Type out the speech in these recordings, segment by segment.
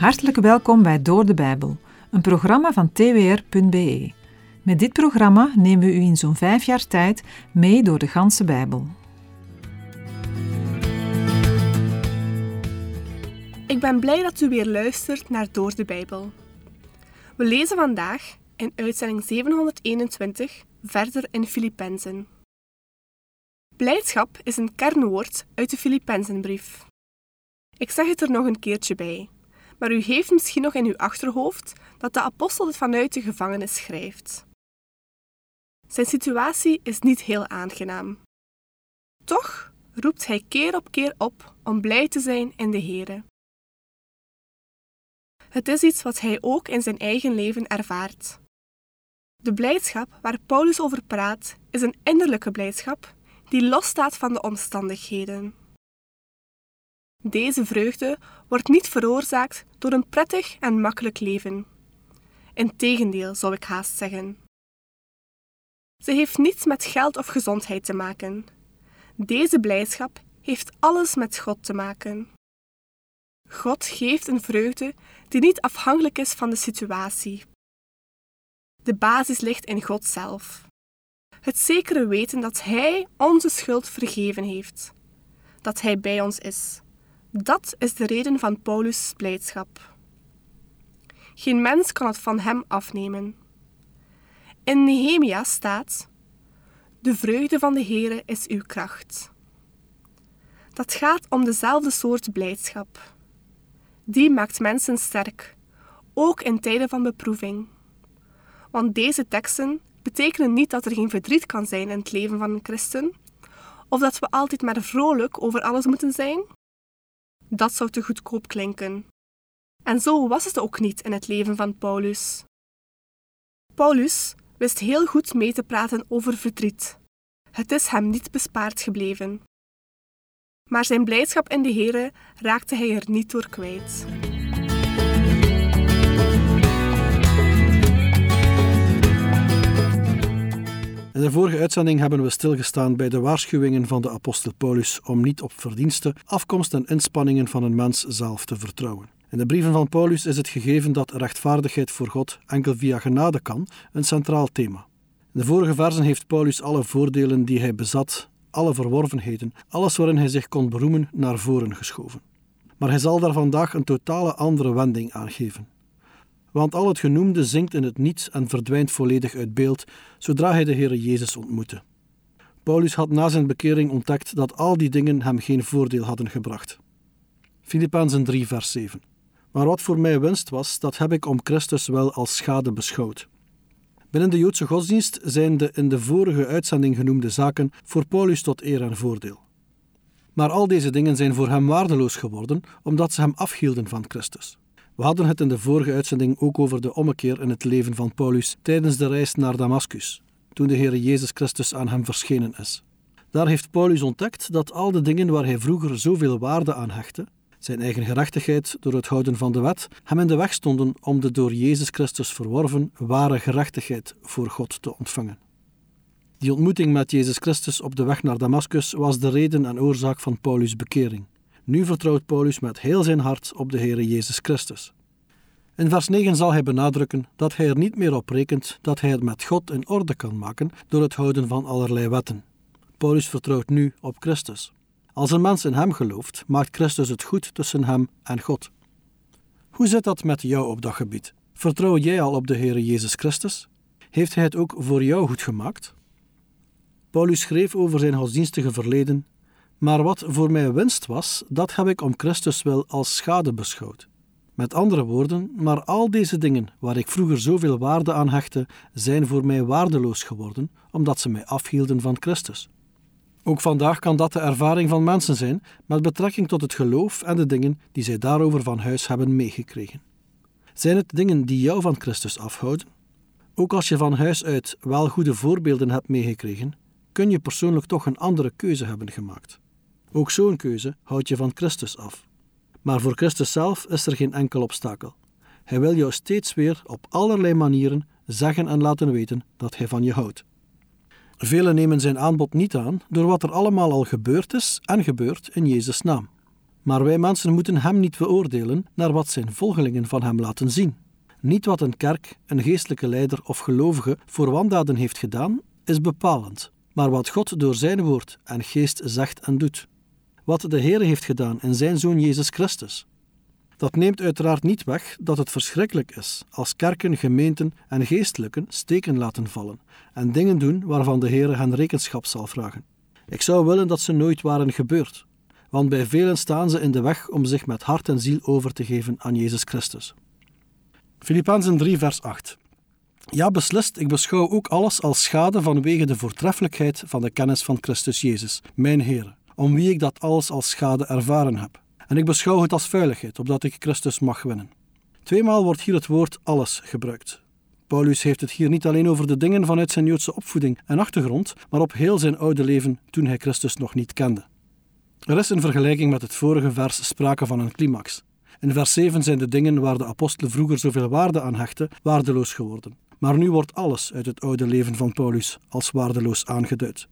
Hartelijk welkom bij Door de Bijbel, een programma van twr.be. Met dit programma nemen we u in zo'n vijf jaar tijd mee door de ganse Bijbel. Ik ben blij dat u weer luistert naar Door de Bijbel. We lezen vandaag in uitzending 721 verder in Filippenzen. Blijdschap is een kernwoord uit de Filippenzenbrief. Ik zeg het er nog een keertje bij, maar u heeft misschien nog in uw achterhoofd dat de apostel het vanuit de gevangenis schrijft. Zijn situatie is niet heel aangenaam. Toch roept hij keer op keer op om blij te zijn in de Here. Het is iets wat hij ook in zijn eigen leven ervaart. De blijdschap waar Paulus over praat is een innerlijke blijdschap die losstaat van de omstandigheden. Deze vreugde wordt niet veroorzaakt door een prettig en makkelijk leven. Integendeel, zou ik haast zeggen. Ze heeft niets met geld of gezondheid te maken. Deze blijdschap heeft alles met God te maken. God geeft een vreugde die niet afhankelijk is van de situatie. De basis ligt in God zelf. Het zekere weten dat Hij onze schuld vergeven heeft, dat Hij bij ons is. Dat is de reden van Paulus' blijdschap. Geen mens kan het van Hem afnemen. In Nehemia staat: De vreugde van de Heere is uw kracht. Dat gaat om dezelfde soort blijdschap. Die maakt mensen sterk, ook in tijden van beproeving. Want deze teksten betekenen niet dat er geen verdriet kan zijn in het leven van een christen, of dat we altijd maar vrolijk over alles moeten zijn. Dat zou te goedkoop klinken. En zo was het ook niet in het leven van Paulus. Paulus wist heel goed mee te praten over verdriet. Het is hem niet bespaard gebleven. Maar zijn blijdschap in de Here raakte hij er niet door kwijt. In de vorige uitzending hebben we stilgestaan bij de waarschuwingen van de apostel Paulus om niet op verdiensten, afkomst en inspanningen van een mens zelf te vertrouwen. In de brieven van Paulus is het gegeven dat rechtvaardigheid voor God enkel via genade kan een centraal thema. In de vorige versen heeft Paulus alle voordelen die hij bezat, alle verworvenheden, alles waarin hij zich kon beroemen, naar voren geschoven. Maar hij zal daar vandaag een totale andere wending aan geven want al het genoemde zinkt in het niets en verdwijnt volledig uit beeld zodra hij de Heer Jezus ontmoette. Paulus had na zijn bekering ontdekt dat al die dingen hem geen voordeel hadden gebracht. Filippenzen 3, vers 7. Maar wat voor mij winst was, dat heb ik om Christus wel als schade beschouwd. Binnen de Joodse godsdienst zijn de in de vorige uitzending genoemde zaken voor Paulus tot eer en voordeel. Maar al deze dingen zijn voor hem waardeloos geworden, omdat ze hem afhielden van Christus. We hadden het in de vorige uitzending ook over de ommekeer in het leven van Paulus tijdens de reis naar Damascus, toen de Heer Jezus Christus aan hem verschenen is. Daar heeft Paulus ontdekt dat al de dingen waar hij vroeger zoveel waarde aan hechtte, zijn eigen gerechtigheid door het houden van de wet, hem in de weg stonden om de door Jezus Christus verworven ware gerechtigheid voor God te ontvangen. Die ontmoeting met Jezus Christus op de weg naar Damascus was de reden en oorzaak van Paulus' bekering. Nu vertrouwt Paulus met heel zijn hart op de Heere Jezus Christus. In vers 9 zal hij benadrukken dat hij er niet meer op rekent dat hij het met God in orde kan maken door het houden van allerlei wetten. Paulus vertrouwt nu op Christus. Als een mens in hem gelooft, maakt Christus het goed tussen hem en God. Hoe zit dat met jou op dat gebied? Vertrouw jij al op de Heere Jezus Christus? Heeft hij het ook voor jou goed gemaakt? Paulus schreef over zijn godsdienstige verleden maar wat voor mij winst was, dat heb ik om Christus wel als schade beschouwd. Met andere woorden, maar al deze dingen waar ik vroeger zoveel waarde aan hechtte, zijn voor mij waardeloos geworden, omdat ze mij afhielden van Christus. Ook vandaag kan dat de ervaring van mensen zijn met betrekking tot het geloof en de dingen die zij daarover van huis hebben meegekregen. Zijn het dingen die jou van Christus afhouden? Ook als je van huis uit wel goede voorbeelden hebt meegekregen, kun je persoonlijk toch een andere keuze hebben gemaakt. Ook zo'n keuze houdt je van Christus af. Maar voor Christus zelf is er geen enkel obstakel. Hij wil jou steeds weer op allerlei manieren zeggen en laten weten dat hij van je houdt. Velen nemen zijn aanbod niet aan door wat er allemaal al gebeurd is en gebeurt in Jezus' naam. Maar wij mensen moeten hem niet beoordelen naar wat zijn volgelingen van hem laten zien. Niet wat een kerk, een geestelijke leider of gelovige voor wandaden heeft gedaan, is bepalend, maar wat God door zijn woord en geest zegt en doet. Wat de Heer heeft gedaan in zijn Zoon Jezus Christus. Dat neemt uiteraard niet weg dat het verschrikkelijk is als kerken, gemeenten en geestelijken steken laten vallen en dingen doen waarvan de Heer hen rekenschap zal vragen. Ik zou willen dat ze nooit waren gebeurd, want bij velen staan ze in de weg om zich met hart en ziel over te geven aan Jezus Christus. Filippenzen 3, vers 8. Ja, beslist, ik beschouw ook alles als schade vanwege de voortreffelijkheid van de kennis van Christus Jezus, mijn Heer, om wie ik dat alles als schade ervaren heb. En ik beschouw het als veiligheid, opdat ik Christus mag winnen. Tweemaal wordt hier het woord alles gebruikt. Paulus heeft het hier niet alleen over de dingen vanuit zijn Joodse opvoeding en achtergrond, maar op heel zijn oude leven toen hij Christus nog niet kende. Er is in vergelijking met het vorige vers sprake van een climax. In vers 7 zijn de dingen waar de apostel vroeger zoveel waarde aan hechtte, waardeloos geworden. Maar nu wordt alles uit het oude leven van Paulus als waardeloos aangeduid.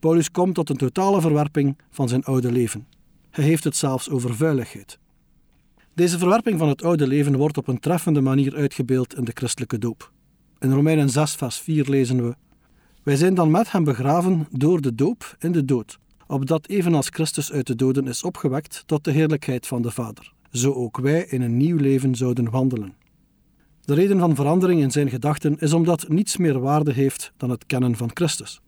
Paulus komt tot een totale verwerping van zijn oude leven. Hij heeft het zelfs over vuiligheid. Deze verwerping van het oude leven wordt op een treffende manier uitgebeeld in de christelijke doop. In Romeinen 6, vers 4 lezen we: Wij zijn dan met hem begraven door de doop in de dood, opdat evenals Christus uit de doden is opgewekt tot de heerlijkheid van de Vader, zo ook wij in een nieuw leven zouden wandelen. De reden van verandering in zijn gedachten is omdat niets meer waarde heeft dan het kennen van Christus.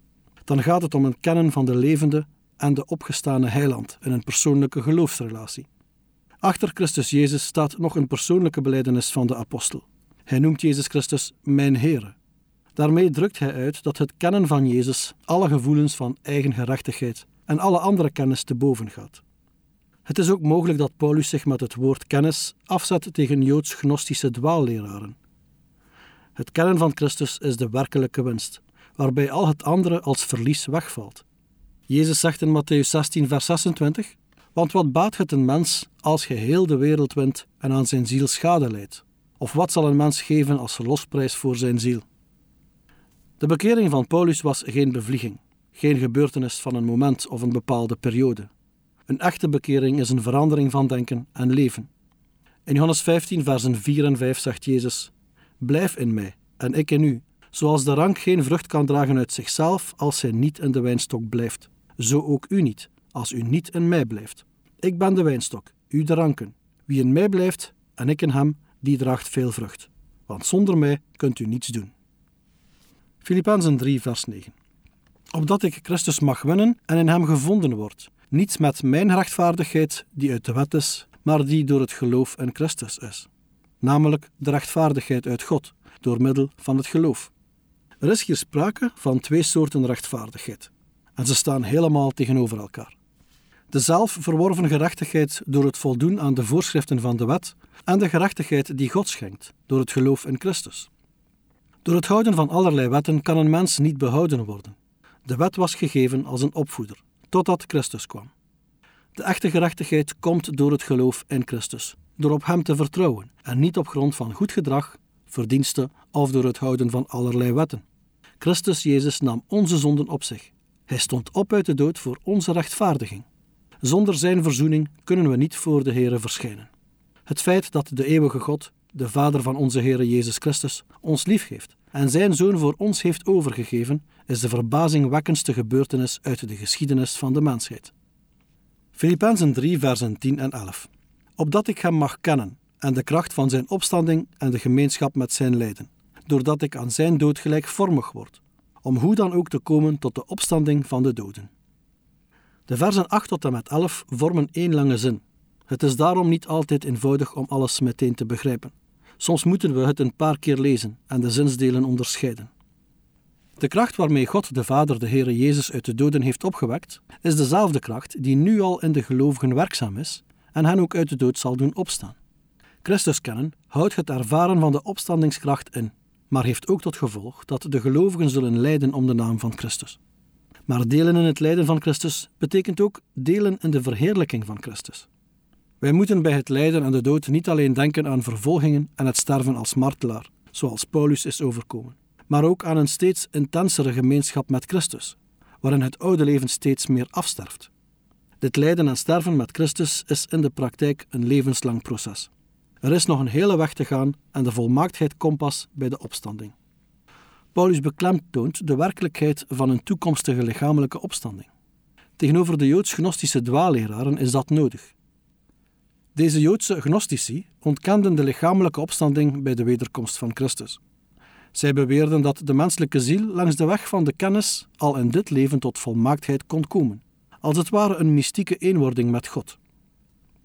Dan gaat het om een kennen van de levende en de opgestane heiland in een persoonlijke geloofsrelatie. Achter Christus Jezus staat nog een persoonlijke beleidenis van de apostel. Hij noemt Jezus Christus mijn Heere. Daarmee drukt hij uit dat het kennen van Jezus alle gevoelens van eigen gerechtigheid en alle andere kennis te boven gaat. Het is ook mogelijk dat Paulus zich met het woord kennis afzet tegen joods-gnostische dwaalleraren. Het kennen van Christus is de werkelijke winst, waarbij al het andere als verlies wegvalt. Jezus zegt in Matthäus 16, vers 26: Want wat baat het een mens als hij heel de wereld wint en aan zijn ziel schade leidt? Of wat zal een mens geven als losprijs voor zijn ziel? De bekering van Paulus was geen bevlieging, geen gebeurtenis van een moment of een bepaalde periode. Een echte bekering is een verandering van denken en leven. In Johannes 15, versen 4 en 5 zegt Jezus: Blijf in mij en ik in u, zoals de rank geen vrucht kan dragen uit zichzelf als hij niet in de wijnstok blijft. Zo ook u niet, als u niet in mij blijft. Ik ben de wijnstok, u de ranken. Wie in mij blijft en ik in hem, die draagt veel vrucht. Want zonder mij kunt u niets doen. Filippenzen 3, vers 9. Opdat ik Christus mag winnen en in hem gevonden word, niet met mijn rechtvaardigheid die uit de wet is, maar die door het geloof in Christus is. Namelijk de rechtvaardigheid uit God, door middel van het geloof. Er is hier sprake van twee soorten rechtvaardigheid, en ze staan helemaal tegenover elkaar. De zelf verworven gerechtigheid door het voldoen aan de voorschriften van de wet en de gerechtigheid die God schenkt door het geloof in Christus. Door het houden van allerlei wetten kan een mens niet behouden worden. De wet was gegeven als een opvoeder, totdat Christus kwam. De echte gerechtigheid komt door het geloof in Christus, door op Hem te vertrouwen en niet op grond van goed gedrag, verdiensten of door het houden van allerlei wetten. Christus Jezus nam onze zonden op zich. Hij stond op uit de dood voor onze rechtvaardiging. Zonder Zijn verzoening kunnen we niet voor de Here verschijnen. Het feit dat de eeuwige God, de Vader van onze Heere Jezus Christus, ons liefgeeft en Zijn Zoon voor ons heeft overgegeven, is de verbazingwekkendste gebeurtenis uit de geschiedenis van de mensheid. Filippenzen 3, versen 10 en 11. Opdat ik Hem mag kennen en de kracht van Zijn opstanding en de gemeenschap met Zijn lijden, doordat ik aan Zijn dood gelijkvormig word, om hoe dan ook te komen tot de opstanding van de doden. De versen 8 tot en met 11 vormen één lange zin. Het is daarom niet altijd eenvoudig om alles meteen te begrijpen. Soms moeten we het een paar keer lezen en de zinsdelen onderscheiden. De kracht waarmee God de Vader de Heere Jezus uit de doden heeft opgewekt, is dezelfde kracht die nu al in de gelovigen werkzaam is en hen ook uit de dood zal doen opstaan. Christus kennen houdt het ervaren van de opstandingskracht in, maar heeft ook tot gevolg dat de gelovigen zullen lijden om de naam van Christus. Maar delen in het lijden van Christus betekent ook delen in de verheerlijking van Christus. Wij moeten bij het lijden en de dood niet alleen denken aan vervolgingen en het sterven als martelaar, zoals Paulus is overkomen, maar ook aan een steeds intensere gemeenschap met Christus, waarin het oude leven steeds meer afsterft. Dit lijden en sterven met Christus is in de praktijk een levenslang proces. Er is nog een hele weg te gaan en de volmaaktheid komt pas bij de opstanding. Paulus beklemtoont de werkelijkheid van een toekomstige lichamelijke opstanding. Tegenover de joods-gnostische dwaalleraren is dat nodig. Deze Joodse gnostici ontkenden de lichamelijke opstanding bij de wederkomst van Christus. Zij beweerden dat de menselijke ziel langs de weg van de kennis al in dit leven tot volmaaktheid kon komen, als het ware een mystieke eenwording met God.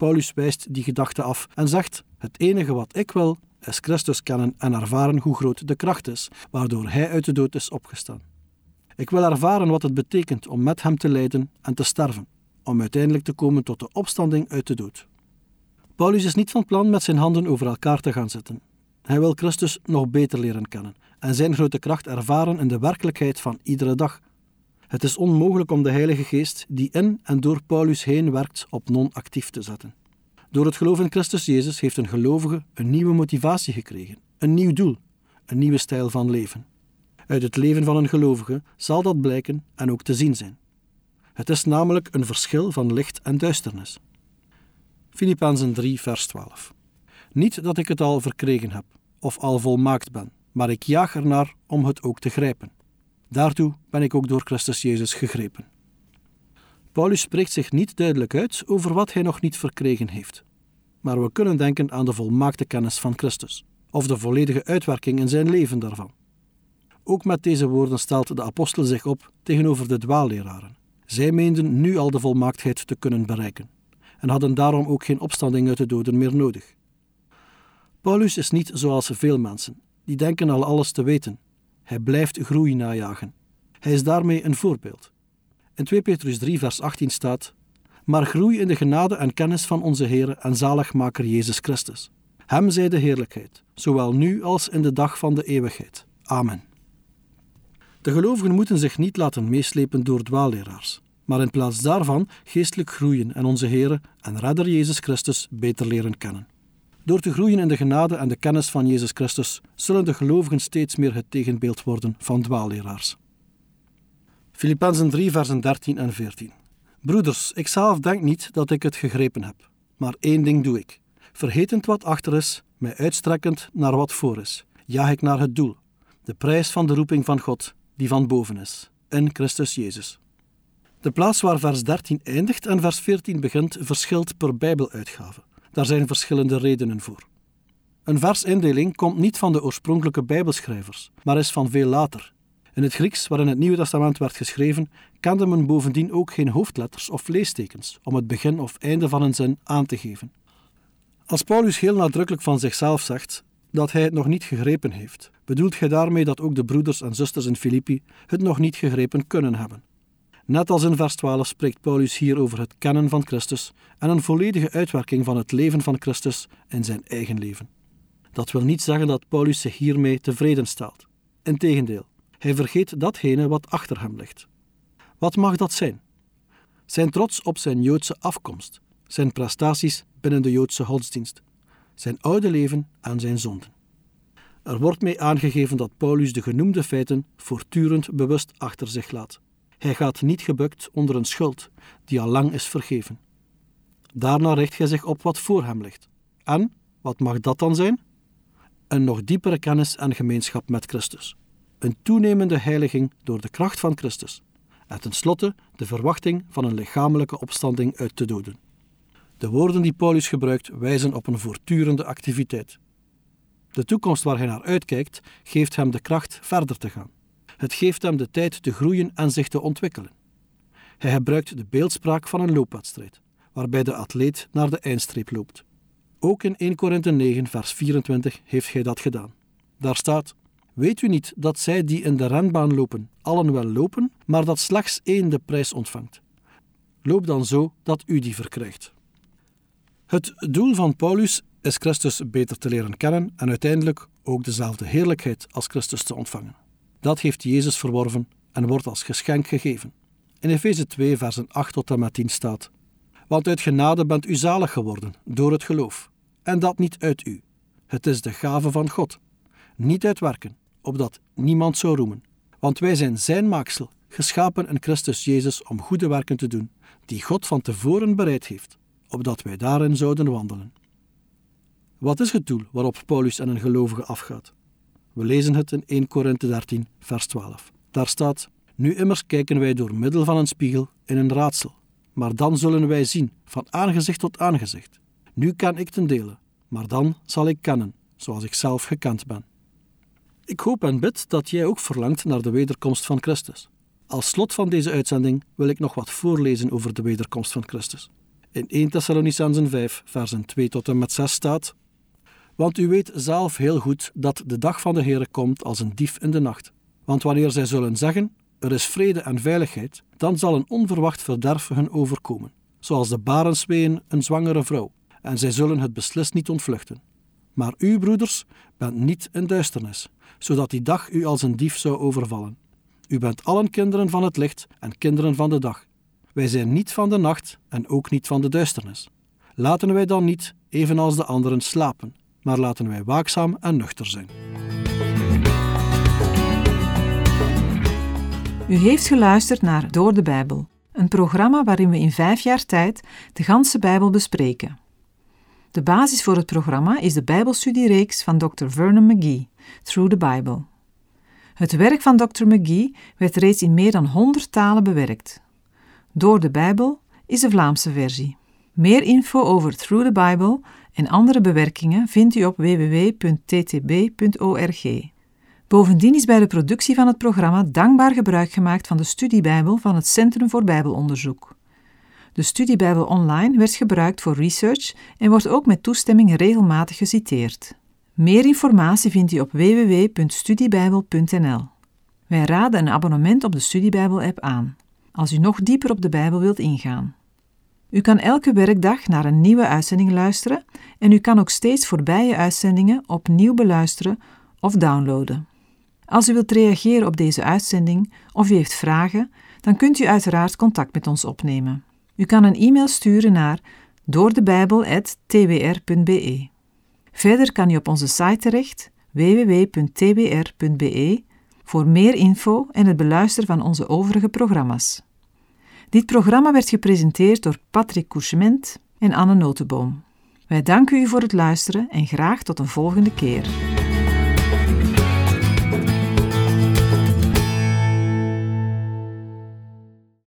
Paulus wijst die gedachte af en zegt: Het enige wat ik wil, is Christus kennen en ervaren hoe groot de kracht is, waardoor Hij uit de dood is opgestaan. Ik wil ervaren wat het betekent om met Hem te lijden en te sterven, om uiteindelijk te komen tot de opstanding uit de dood. Paulus is niet van plan met zijn handen over elkaar te gaan zitten. Hij wil Christus nog beter leren kennen en zijn grote kracht ervaren in de werkelijkheid van iedere dag. Het is onmogelijk om de Heilige Geest, die in en door Paulus heen werkt, op non-actief te zetten. Door het geloof in Christus Jezus heeft een gelovige een nieuwe motivatie gekregen, een nieuw doel, een nieuwe stijl van leven. Uit het leven van een gelovige zal dat blijken en ook te zien zijn. Het is namelijk een verschil van licht en duisternis. Filippenzen 3, vers 12. Niet dat ik het al verkregen heb, of al volmaakt ben, maar ik jaag ernaar om het ook te grijpen. Daartoe ben ik ook door Christus Jezus gegrepen. Paulus spreekt zich niet duidelijk uit over wat hij nog niet verkregen heeft. Maar we kunnen denken aan de volmaakte kennis van Christus, of de volledige uitwerking in zijn leven daarvan. Ook met deze woorden stelt de apostel zich op tegenover de dwaalleraren. Zij meenden nu al de volmaaktheid te kunnen bereiken en hadden daarom ook geen opstanding uit de doden meer nodig. Paulus is niet zoals veel mensen, die denken al alles te weten. Hij blijft groei najagen. Hij is daarmee een voorbeeld. In 2 Petrus 3, vers 18 staat: Maar groei in de genade en kennis van onze Heer en zaligmaker Jezus Christus. Hem zij de heerlijkheid, zowel nu als in de dag van de eeuwigheid. Amen. De gelovigen moeten zich niet laten meeslepen door dwaalleraars, maar in plaats daarvan geestelijk groeien en onze Heer en Redder Jezus Christus beter leren kennen. Door te groeien in de genade en de kennis van Jezus Christus zullen de gelovigen steeds meer het tegenbeeld worden van dwaalleraars. Filippenzen 3, versen 13 en 14. Broeders, ik zelf denk niet dat ik het gegrepen heb, maar één ding doe ik. Vergetend wat achter is, mij uitstrekkend naar wat voor is, jaag ik naar het doel, de prijs van de roeping van God, die van boven is, in Christus Jezus. De plaats waar vers 13 eindigt en vers 14 begint verschilt per Bijbeluitgave. Daar zijn verschillende redenen voor. Een versindeling komt niet van de oorspronkelijke Bijbelschrijvers, maar is van veel later. In het Grieks, waarin het Nieuwe Testament werd geschreven, kende men bovendien ook geen hoofdletters of leestekens om het begin of einde van een zin aan te geven. Als Paulus heel nadrukkelijk van zichzelf zegt dat hij het nog niet gegrepen heeft, bedoelt hij daarmee dat ook de broeders en zusters in Filippi het nog niet gegrepen kunnen hebben. Net als in vers 12 spreekt Paulus hier over het kennen van Christus en een volledige uitwerking van het leven van Christus in zijn eigen leven. Dat wil niet zeggen dat Paulus zich hiermee tevreden stelt. Integendeel, hij vergeet datgene wat achter hem ligt. Wat mag dat zijn? Zijn trots op zijn Joodse afkomst, zijn prestaties binnen de Joodse godsdienst, zijn oude leven en zijn zonden. Er wordt mee aangegeven dat Paulus de genoemde feiten voortdurend bewust achter zich laat. Hij gaat niet gebukt onder een schuld die al lang is vergeven. Daarna richt hij zich op wat voor hem ligt. En, wat mag dat dan zijn? Een nog diepere kennis en gemeenschap met Christus. Een toenemende heiliging door de kracht van Christus. En tenslotte de verwachting van een lichamelijke opstanding uit de doden. De woorden die Paulus gebruikt wijzen op een voortdurende activiteit. De toekomst waar hij naar uitkijkt geeft hem de kracht verder te gaan. Het geeft hem de tijd te groeien en zich te ontwikkelen. Hij gebruikt de beeldspraak van een loopwedstrijd, waarbij de atleet naar de eindstreep loopt. Ook in 1 Korinthe 9, vers 24 heeft hij dat gedaan. Daar staat: Weet u niet dat zij die in de renbaan lopen, allen wel lopen, maar dat slechts één de prijs ontvangt? Loop dan zo dat u die verkrijgt. Het doel van Paulus is Christus beter te leren kennen en uiteindelijk ook dezelfde heerlijkheid als Christus te ontvangen. Dat heeft Jezus verworven en wordt als geschenk gegeven. In Efeze 2, versen 8 tot en met 10 staat: Want uit genade bent u zalig geworden door het geloof, en dat niet uit u. Het is de gave van God, niet uit werken, opdat niemand zou roemen. Want wij zijn zijn maaksel, geschapen in Christus Jezus om goede werken te doen, die God van tevoren bereid heeft, opdat wij daarin zouden wandelen. Wat is het doel waarop Paulus en een gelovige afgaat? We lezen het in 1 Korinthe 13, vers 12. Daar staat: Nu immers kijken wij door middel van een spiegel in een raadsel, maar dan zullen wij zien, van aangezicht tot aangezicht. Nu kan ik ten dele, maar dan zal ik kennen, zoals ik zelf gekend ben. Ik hoop en bid dat jij ook verlangt naar de wederkomst van Christus. Als slot van deze uitzending wil ik nog wat voorlezen over de wederkomst van Christus. In 1 Thessalonicenzen 5, versen 2 tot en met 6 staat: Want u weet zelf heel goed dat de dag van de Heere komt als een dief in de nacht. Want wanneer zij zullen zeggen: Er is vrede en veiligheid, dan zal een onverwacht verderf hun overkomen, zoals de barensweeën een zwangere vrouw, en zij zullen het beslist niet ontvluchten. Maar u, broeders, bent niet in duisternis, zodat die dag u als een dief zou overvallen. U bent allen kinderen van het licht en kinderen van de dag. Wij zijn niet van de nacht en ook niet van de duisternis. Laten wij dan niet, evenals de anderen, slapen, maar laten wij waakzaam en nuchter zijn. U heeft geluisterd naar Door de Bijbel, een programma waarin we in vijf jaar tijd de ganse Bijbel bespreken. De basis voor het programma is de Bijbelstudiereeks van Dr. Vernon McGee, Through the Bible. Het werk van Dr. McGee werd reeds in meer dan 100 talen bewerkt. Door de Bijbel is de Vlaamse versie. Meer info over Through the Bible en andere bewerkingen vindt u op www.ttb.org. Bovendien is bij de productie van het programma dankbaar gebruik gemaakt van de studiebijbel van het Centrum voor Bijbelonderzoek. De studiebijbel online werd gebruikt voor research en wordt ook met toestemming regelmatig geciteerd. Meer informatie vindt u op www.studiebijbel.nl. Wij raden een abonnement op de Studiebijbel-app aan, als u nog dieper op de Bijbel wilt ingaan. U kan elke werkdag naar een nieuwe uitzending luisteren en u kan ook steeds voorbije uitzendingen opnieuw beluisteren of downloaden. Als u wilt reageren op deze uitzending of u heeft vragen, dan kunt u uiteraard contact met ons opnemen. U kan een e-mail sturen naar doordebijbel.twr.be. Verder kan u op onze site terecht www.twr.be voor meer info en het beluisteren van onze overige programma's. Dit programma werd gepresenteerd door Patrick Couchement en Anne Notenboom. Wij danken u voor het luisteren en graag tot een volgende keer.